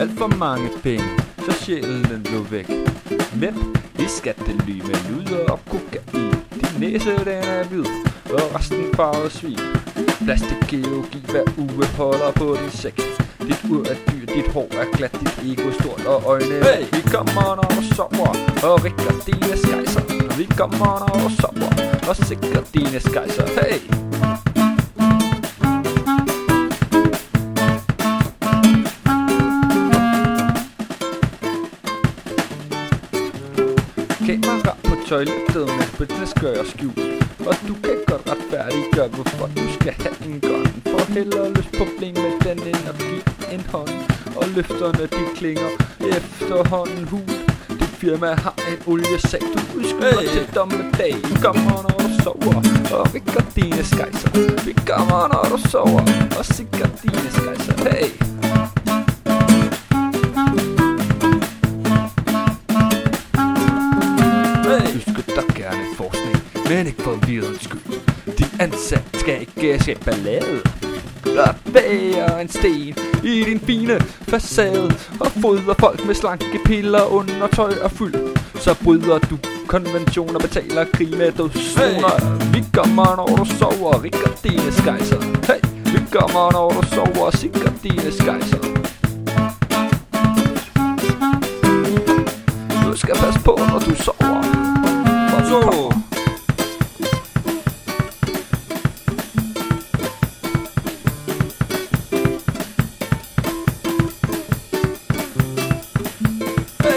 alt for mange penge, så sjælen blev væk. Men i skattely med luder og kokain. Din næse den er hvid, og resten farvet svin. Plastikkirurgi hver uge holder på din sex. Dit ur er dyr, dit hår er glat, dit ego stort og øjne hey! Vi kommer når du sover og rikker dine skejser Vi kommer når du sover og sikrer dine skejser Hey! Kamera på toilettet med business gør jeg skjult. Og du kan godt retfærdiggøre, hvorfor du skal have en gun. For hellere løs problem med den energi en hånd. Og løfterne de klinger efterhånden hul Dit firma har en oliesag, du udskyder hey. til dommedag. Vi kommer når du sover og rikker dine skejser. Vi kommer når du sover og sikker dine skejser. Hey! Men ikke for virens skyld. Din ansat skal ikke skabe ballade. Blot bære en sten i din fine facade og fodre folk med slanke piller under tøj og fyld. Så bryder du konventioner, betaler krig med dødszoner. Hey. Vi kommer, når du sover rikker dine skejser. Hey, vi kommer, når du sover sikker dine skejser. Du skal passe på, når du sover. Så.